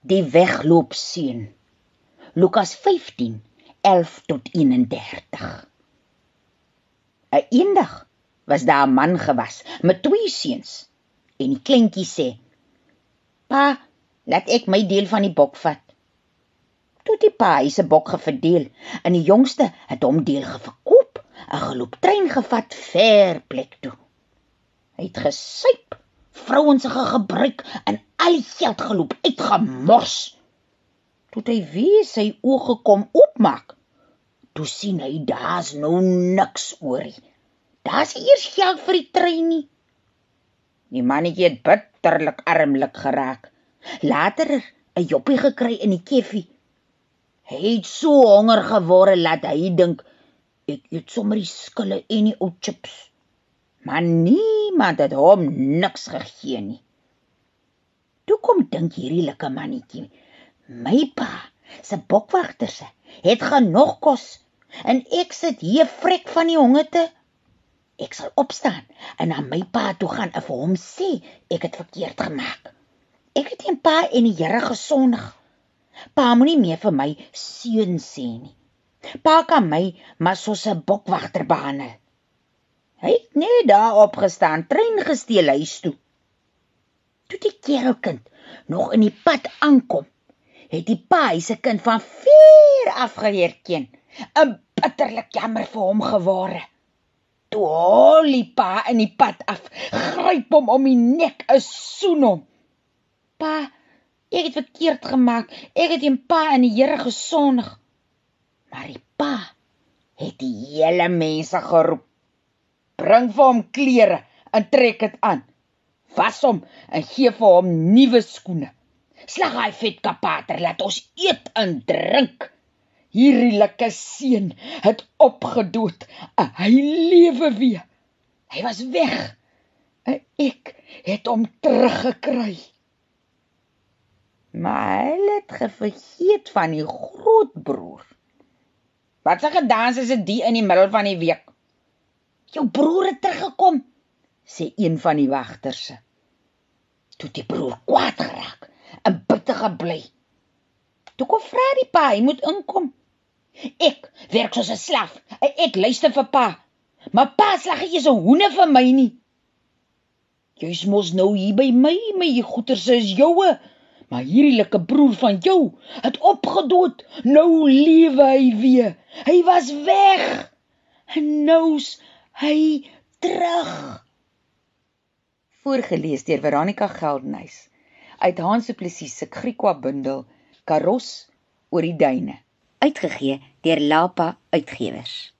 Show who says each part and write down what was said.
Speaker 1: Die wegloop seun. Lukas 15 11 tot 31. 'n Eendag was daar 'n man gewas met twee seuns en die kleintjie sê: "Pa, laat ek my deel van die bok vat." Toe die pa se bok geverdeel en die jongste het hom deel geverkoop, 'n geloop trein gevat ver plek toe. Hy het gesuip, vrouens ge gebruik en al die geld geloop uitgemors. Toe hy weer sy oë kom oopmaak, toe sien hy daar's nou niks oor nie. Daar's eers geld vir die trein nie. Die mannetjie het bitterlik armlik geraak. Later 'n joppie gekry in die keffie. Hy het so honger geword dat hy dink ek eet sommer die skille en die ou chips. Maar niemand het hom niks gegee nie. Dink hierdie lekker mannetjie. My pa, se bokwagterse, het genoeg kos en ek sit hier vrek van die honger te. Ek sal opstaan en na my pa toe gaan en vir hom sê ek het verkeerd gemaak. Ek het teen pa en die Here gesondig. Pa moenie meer vir my seun sê nie. Pa kan my maar soos 'n bokwagter behandel. Hy het net daar opgestaan, trein gesteel huis toe. Toe die kerelkind nog in die pad aankom, het die pa se kind van ver af geherken. 'n Bitterlik jammer vir hom gewore. Toe hol die pa in die pad af, gryp hom om die nek, 'n soen hom. Pa, ek het verkeerd gemaak. Ek het teen pa en die Here gesondig. Maar die pa het die hele mense geroep. Bring vir hom klere en trek dit aan was hom en gee vir hom nuwe skoene. Slag hy vet kapater, laat ons eet en drink. Hierdie lekker seun het opgedood, hy lewe weer. Hy was weg. En ek het hom teruggekry. Maar hy het gevergeet van die groot broer. Wat se gedans is dit in die middel van die week? Jou broer het teruggekom sê een van die wagters. Toe die broer kwaad geraak en bitter gebly. Toe kom vra die pa, hy moet inkom. Ek werk soos 'n slaaf. Ek luister vir pa. Maar pa slag nie so hoene vir my nie. Jy's mos nou hier by my, my goeters is joue. Maar hierdie lekker broer van jou het opgedood. Nou lewe hy weer. Hy was weg. En nou's hy terug voorgeles deur Veronica Geldenhuys uit Hans Du Plessis se Griekwa bundel Karos oor die duine uitgegee deur Lapa Uitgewers